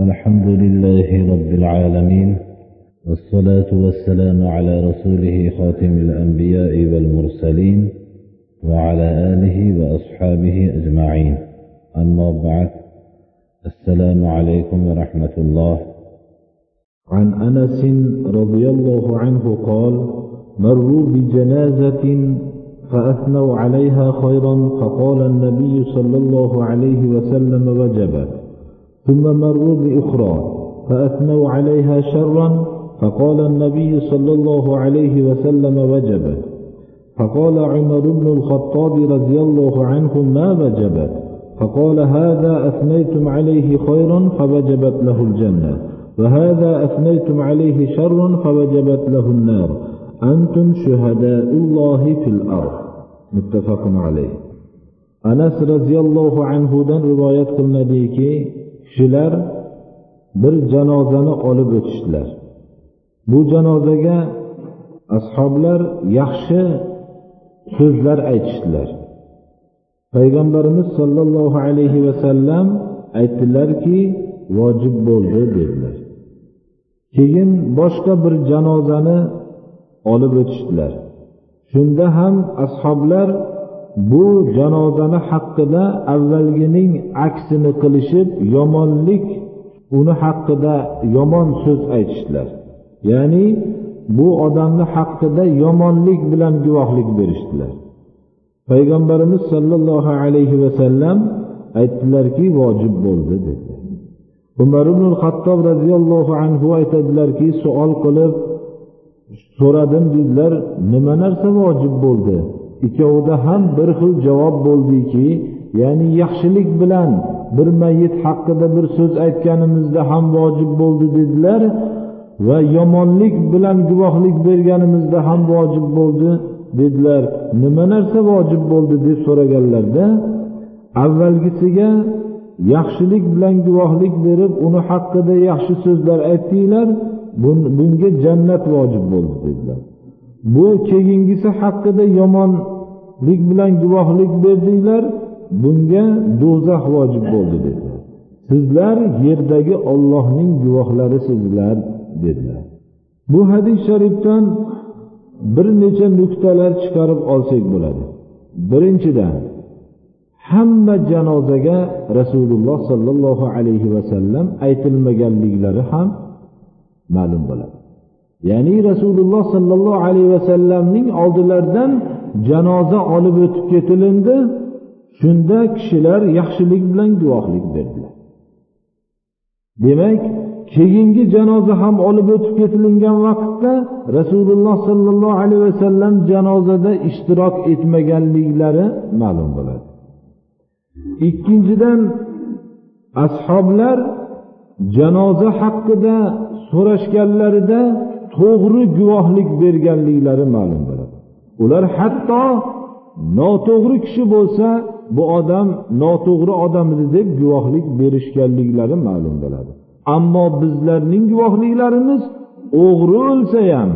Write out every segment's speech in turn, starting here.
الحمد لله رب العالمين والصلاة والسلام على رسوله خاتم الأنبياء والمرسلين وعلى آله وأصحابه أجمعين. أما بعد السلام عليكم ورحمة الله. عن أنس رضي الله عنه قال مروا بجنازة فأثنوا عليها خيرا فقال النبي صلى الله عليه وسلم وجبت. ثم مروا بأخرى فأثنوا عليها شرا فقال النبي صلى الله عليه وسلم وجبت. فقال عمر بن الخطاب رضي الله عنه ما وجبت؟ فقال هذا أثنيتم عليه خيرا فوجبت له الجنة وهذا أثنيتم عليه شرا فوجبت له النار. أنتم شهداء الله في الأرض. متفق عليه. anas roziyallohu anhudan rivoyat qilinadiki kishilar bir janozani olib o'tishdilar. Bu janozaga ashoblar yaxshi so'zlar aytishdilar. Payg'ambarimiz sollallohu alayhi vasallam aytdilarki vojib bo'ldi dedilar. Keyin boshqa bir janozani olib o'tishdilar. Shunda ham ashoblar bu janozani haqida avvalgining aksini qilishib yomonlik uni haqida yomon so'z aytishdilar. Ya'ni bu odamni haqida yomonlik bilan guvohlik berishdilar. Payg'ambarimiz sollallohu alayhi vasallam aytdilarki vojib bo'ldi dedi. Umar ibn hattob roziyallohu anhu aytadilarki savol qilib so'radim dedilar. Nima narsa vojib bo'ldi? Ikkovida ham bir xil javob bo'ldiki ya'ni yaxshilik bilan bir mayit haqida bir so'z aytganimizda ham vojib bo'ldi dedilar va yomonlik bilan guvohlik berganimizda ham vojib bo'ldi dedilar. Nima narsa vojib bo'ldi deb so'raganlarda avvalgisiga yaxshilik bilan guvohlik berib uni haqida yaxshi so'zlar aytdinglar bunga jannat vojib bo'ldi dedilar. Bu keyingisi haqida yomon yomonlik bilan guvohlik berdinglar bunga do'zax vojib bo'ldi dedilar. Sizlar yerdagi ollohning guvohlarisizlar dedilar. Bu hadis sharifdan bir necha nuqtalar chiqarib olsak bo'ladi. Birinchidan hamma janozaga rasululloh sollallohu alayhi vasallam aytilmaganliklari ham ma'lum bo'ladi. Ya'ni rasululloh sollallohu alayhi vasallamning oldilaridan janoza olib o'tib ketilindi. Shunda kishilar yaxshilik bilan guvohlik berdilar. Demak keyingi janoza ham olib o'tib ketilingan vaqtda rasululloh sollallohu alayhi vasallam janozada ishtirok etmaganliklari ma'lum bo'ladi. Ikkinchidan ashoblar janoza haqida so'rashganlarida to'g'ri guvohlik berganliklari ma'lum bo'ladi. Ular hatto noto'g'ri kishi bo'lsa bu odam noto'g'ri odam edi deb guvohlik berishganliklari ma'lum bo'ladi. Ammo bizlarning guvohliklarimiz o'g'ri o'lsa ham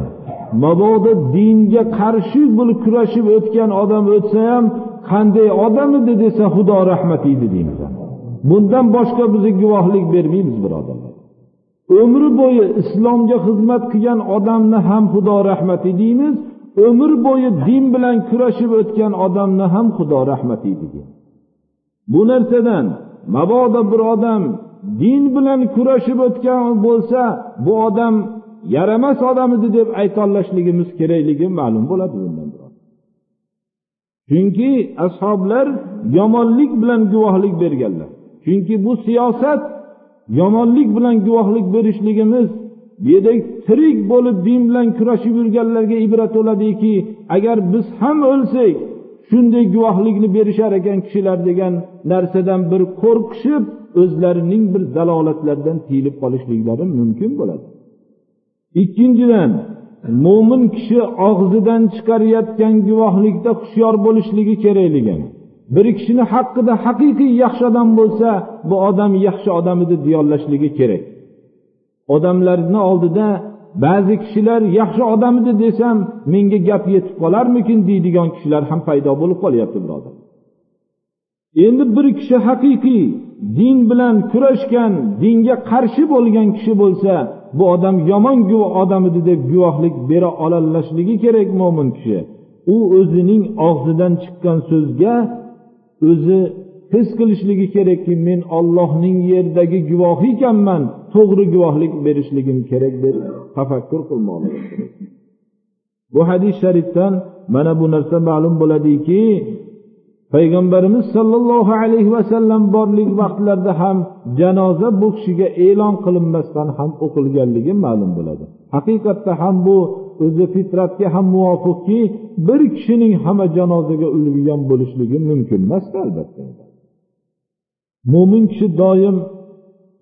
mabodo dinga qarshi bo'lib kurashib o'tgan odam o'tsa ham qanday odam edi desa xudo rahmatiydi deymiz. Bundan boshqa bizni guvohlik bermaymiz birodarlar. Umri bo'yi islomga xizmat qilgan odamni ham xudo rahmati deymiz umr bo'yi din bilan kurashib o'tgan odamni ham xudo rahmati degan bu narsadan mabodo bir odam din bilan kurashib o'tgan bo'lsa bu odam yaramas odam edi deb aytolashligimiz kerakligi ma'lum bo'ladi bundan chunki ashoblar yomonlik bilan guvohlik berganlar. Chunki bu siyosat yomonlik bilan guvohlik berishligimiz bu yerda tirik bo'lib din bilan kurashib yurganlarga ibrat bo'ladiki agar biz ham o'lsak shunday guvohlikni berishar ekan kishilar degan narsadan bir qo'rqishib o'zlarining bir dalolatlardan tiyilib qolishliklari mumkin bo'ladi. Ikkinchidan mo'min kishi og'zidan chiqarayotgan guvohlikda hushyor bo'lishligi kerakligi bir kishini haqida haqiqiy yaxshi odam bo'lsa bu odam yaxshi odam edi deyollashligi kerak. Odamlarni oldida ba'zi kishilar yaxshi odam edi desam menga gap yetib qolarmikin? deydigan kishilar ham paydo bo'lib qolyapti birodar. Endi bir kishi haqiqiy din bilan kurashgan dinga qarshi bo'lgan kishi bo'lsa bu odam yomon odam edi deb guvohlik bera olalashligi kerak mo'min kishi. U o'zining og'zidan chiqqan so'zga o'zi his qilishligi kerakki men ollohning yerdagi guvohi ekanman to'g'ri guvohlik berishligim kerak deb tafakkur qilmoqligi kerak. Bu hadis sharifdan mana bu narsa ma'lum bo'ladiki payg'ambarimiz sollallohu alayhi vasallam borlik vaqtlarida ham janoza bu kishiga e'lon qilinmasdan ham o'qilganligi ma'lum bo'ladi. Haqiqatda ham bu o'zi fitratga ham muvofiqki bir kishining hamma janozaga ulgurgan bo'lishligi mumkin emas albatta. Mo'min kishi doim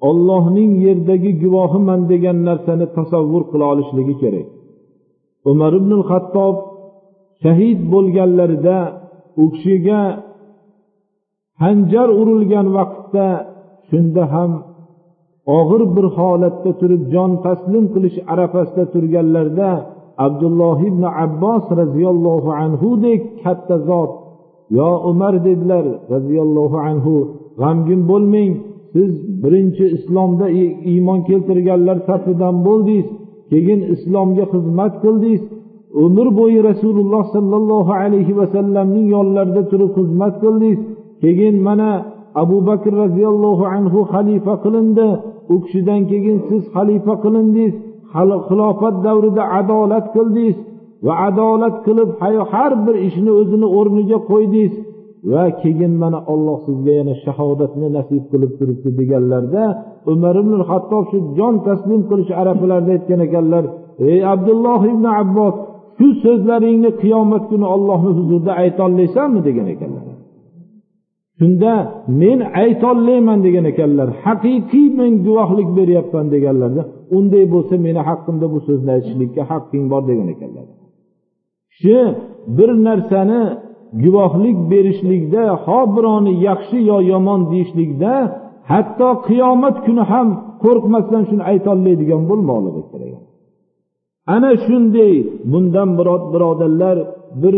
ollohning yerdagi guvohiman degan narsani tasavvur qila olishligi kerak. Umar ibn hattob shahid bo'lganlarida u kishiga hanjar urilgan vaqtda shunda ham og'ir bir holatda turib jon taslim qilish arafasida turganlarida abdulloh ibn abbos roziyallohu anhudek katta zot yo umar dedilar roziyallohu anhu g'amgin bo'lmang. Siz birinchi islomda iymon keltirganlar safidan bo'ldingiz keyin islomga xizmat qildingiz umr bo'yi rasululloh sollallohu alayhi vasallamning yonlarida turib xizmat qildingiz keyin mana abu bakr roziyallohu anhu xalifa qilindi. U kishidan keyin siz xalifa qilindingiz xilofat davrida adolat qildingiz va adolat qilib har bir ishni o'zini o'rniga qo'ydingiz va keyin mana olloh sizga yana shahodatni nasib qilib turibdi deganlarda umar ibn hattob shu jon taslim qilish arafalarida aytgan ekanlar ey abdulloh ibn abbos shu so'zlaringni qiyomat kuni ollohni huzurida aytolmaysanmi degan ekanlar. Shunda men aytolmayman degan ekanlar. Haqiqiy men guvohlik beryapman deganlarda unday bo'lsa meni haqqimda bu so'zni aytishlikka haqqing bor degan ekanlar. Kishi bir narsani guvohlik berishlikda ho birovni yaxshi yo yomon deyishlikda hatto qiyomat kuni ham qo'rqmasdan shuni aytolmaydigan bo'lmoqligi kerak. Ana shunday bundan birodarlar bir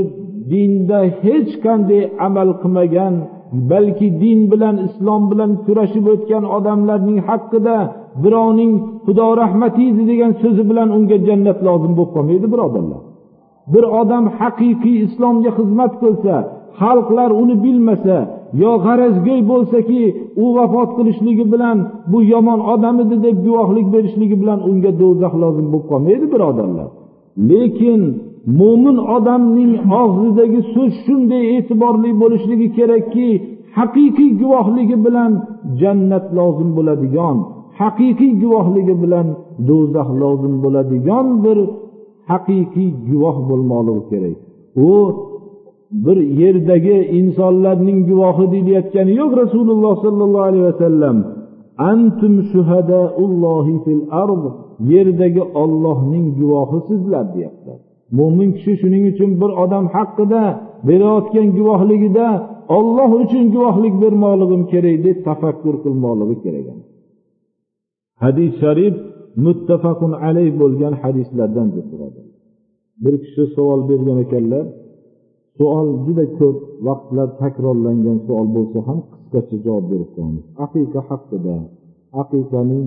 dinda hech qanday amal qilmagan balki din bilan islom bilan kurashib o'tgan odamlarning haqqida birovning xudo rahmatiydi degan so'zi bilan unga jannat lozim bo'lib qolmaydi birodarlar. Bir odam haqiqiy islomga xizmat qilsa xalqlar uni bilmasa yo g'arazgo'y bo'lsaki u vafot qilishligi bilan bu yomon odam edi deb guvohlik berishligi bilan unga do'zax lozim bo'lib qolmaydi birodarlar lekin mo'min odamning og'zidagi so'z shunday e'tiborli bo'lishligi kerakki haqiqiy guvohligi bilan jannat lozim bo'ladigan haqiqiy guvohligi bilan do'zax lozim bo'ladigan bir haqiqiy guvoh bo'lmoqligi kerak. U bir yerdagi insonlarning guvohi deyilayotgani yo'q rasululloh sollallohu alayhi vasallam antum shuhadaullohi fil ard yerdagi ollohning guvohi sizlar deyaptilar mo'min kishi shuning uchun bir odam haqida berayotgan guvohligida olloh uchun guvohlik bermoqligim kerak deb tafakkur qilmoqligi kerak. Hadis sharif muttafaqun alayh bo'lgan hadislardan deb turadi. Bir kishi savol bergan ekanlar savol juda ko'p vaqtlar takrorlangan savol bo'lsa ham qisqacha javob berib qo'yamiz aqiqa haqida aqiqaning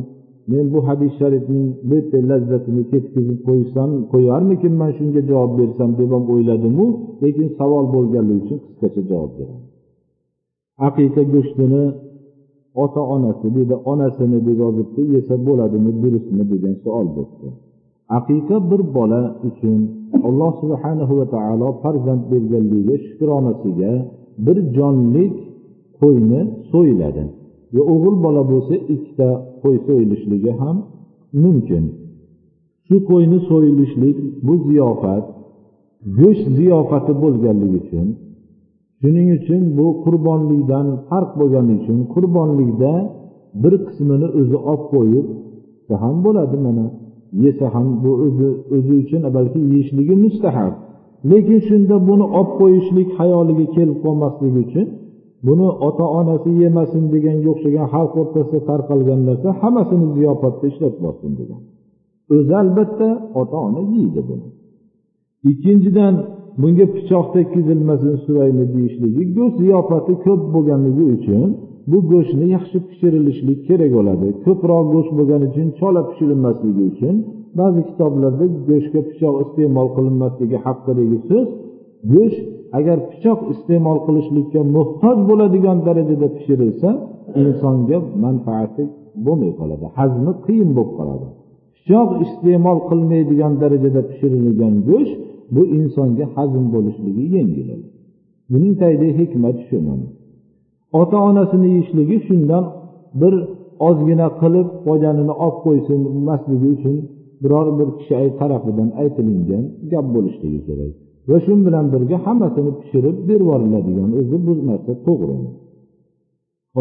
men bu hadis sharifning bitta lazzatini ketkazib qo'ysam qo'yarmikinman shunga javob bersam deb ham o'yladimu lekin savol bo'lganligi uchun qisqacha javob beraman. Aqiqa go'shtini ota onasi deydi onasini deb yozibdi yesa bo'ladimi durustmi degan savol bo'libdi aqiqa bir bola uchun alloh subhanahu va taolo farzand berganligiga shukronasiga bir jonlik qo'yni so'yiladi va o'g'il bola bo'lsa ikkita qo'y so'yilishligi ham mumkin. Shu qo'yni so'yilishlik bu ziyofat go'sht ziyofati bo'lganligi uchun shuning uchun bu qurbonlikdan farq bo'lgani uchun qurbonlikda bir qismini o'zi olib qo'yib ham bo'ladi mana. Yesa ham bu o'zi o'zi uchun balki yeyishligi mustahab. Lekin shunda buni olib qo'yishlik hayoliga kelib qolmasligi uchun buni ota onasi yemasin deganga o'xshagan xalq o'rtasida tarqalgan narsa hammasini ziyofatda ishlatmasin degan. O'zi albatta ota ona yeydi buni. Ikkinchidan bunga pichoq tekkizilmasin surayli deyishligi go'sht ziyofati ko'p bo'lganligi uchun bu go'shtni yaxshi pishirilishlik kerak bo'ladi. Ko'proq go'sht bo'lgani uchun chola pishirilmasligi uchun ba'zi kitoblarda go'shtga pichoq iste'mol qilinmasligi haqidagi so'z go'sht agar pichoq iste'mol qilishlikka muhtoj bo'ladigan darajada pishirilsa insonga manfaati bo'lmay qoladi hazmi qiyin bo'lib qoladi. Pichoq iste'mol qilmaydigan darajada pishirilgan go'sht bu insonga hazm bo'lishligi yengil buning tagida hikmat shu ota onasini yeyishligi shundan bir ozgina qilib foydanini olib qo'ysin masligi uchun biror bir kishi tarafidan aytilingan gap bo'lishligi kerak. Va shu bilan birga hammasini pishirib berib yuboriladigan o'zi bu narsa to'g'ri.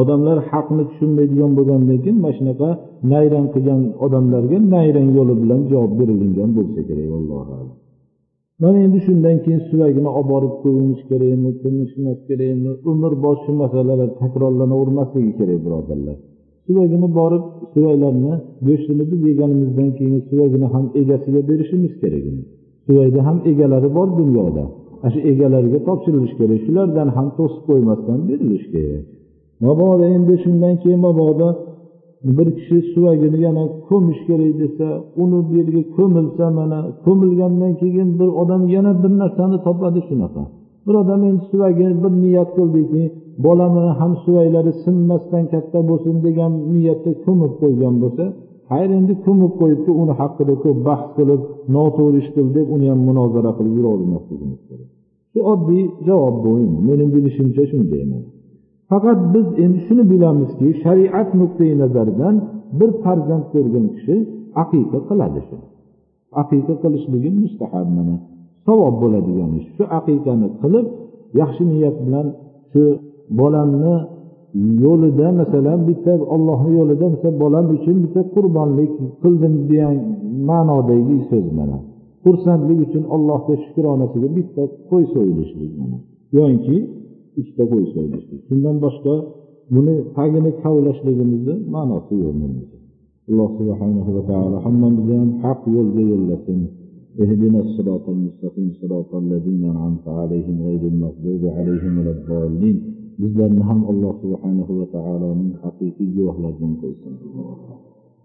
Odamlar haqni tushunmaydigan bo'lgandan keyin mana shunaqa nayrang qilgan odamlarga nayrang yo'li bilan javob berilingan bo'lsa kerak allohu alam. Mana endi shundan keyin suvagini olib borib ko'minish kerakmi ko'mishmas kerakmi umrbosh shu masalalar takrorlanavermasligi kerak birodarlar. Suvagini borib suvaylarni go'shtini biz yeganimizdan keyin suvagini ham egasiga berishimiz kerak suvayda ham egalari bor dunyoda. Ana shu egalariga topshirilishi kerak shulardan ham to'sib qo'ymasdan berilishi kerak. Mabodo endi shundan keyin mabodo bir kishi suvagini yana ko'mish kerak desa uni bu yerga ko'milsa mana ko'milgandan keyin bir odam yana bir narsani topadi shunaqa. Bir odam endi suvagini bir niyat qildiki bolamni ham suvaklari sinmasdan katta bo'lsin degan niyatda ko'mib qo'ygan bo'lsa xayr endi ko'mib qo'yibdi uni haqida ko'p bahs qilib noto'g'ri ish qildi deb uni ham munozara qilib yuravermasligimiz kerak. Shu oddiy javob bu meni bilishimcha shunday faqat biz endi shuni bilamizki shariat nuqtai nazaridan bir farzand ko'rgan kishi aqiqa qiladi shu aqiqa qilishligi mustahab mana. Savob bo'ladigan ish. Shu aqiqani qilib yaxshi niyat bilan shu bolamni yo'lida masalan bitta ollohni yo'lida misol bolam uchun bitta qurbonlik qildim degan ma'nodagi so'z mana. Xursandlik uchun allohga shukronasiga bitta qo'y so'yilishlik mana. Yoinki ikkita qo'y so'yilishlik shundan boshqa buni tagini kavlashligimizni ma'nosi yo'q alloh subhanahu va taolo hammamizni ham haq yo'lga yo'llasin اهدنا الصراط المستقيم صراط الذين أنعمت عليهم غير المغضوب عليهم ولا الضالين bizlarni ham alloh subhanahu va taoloning haqiqiy guvohlaridan qo'ysin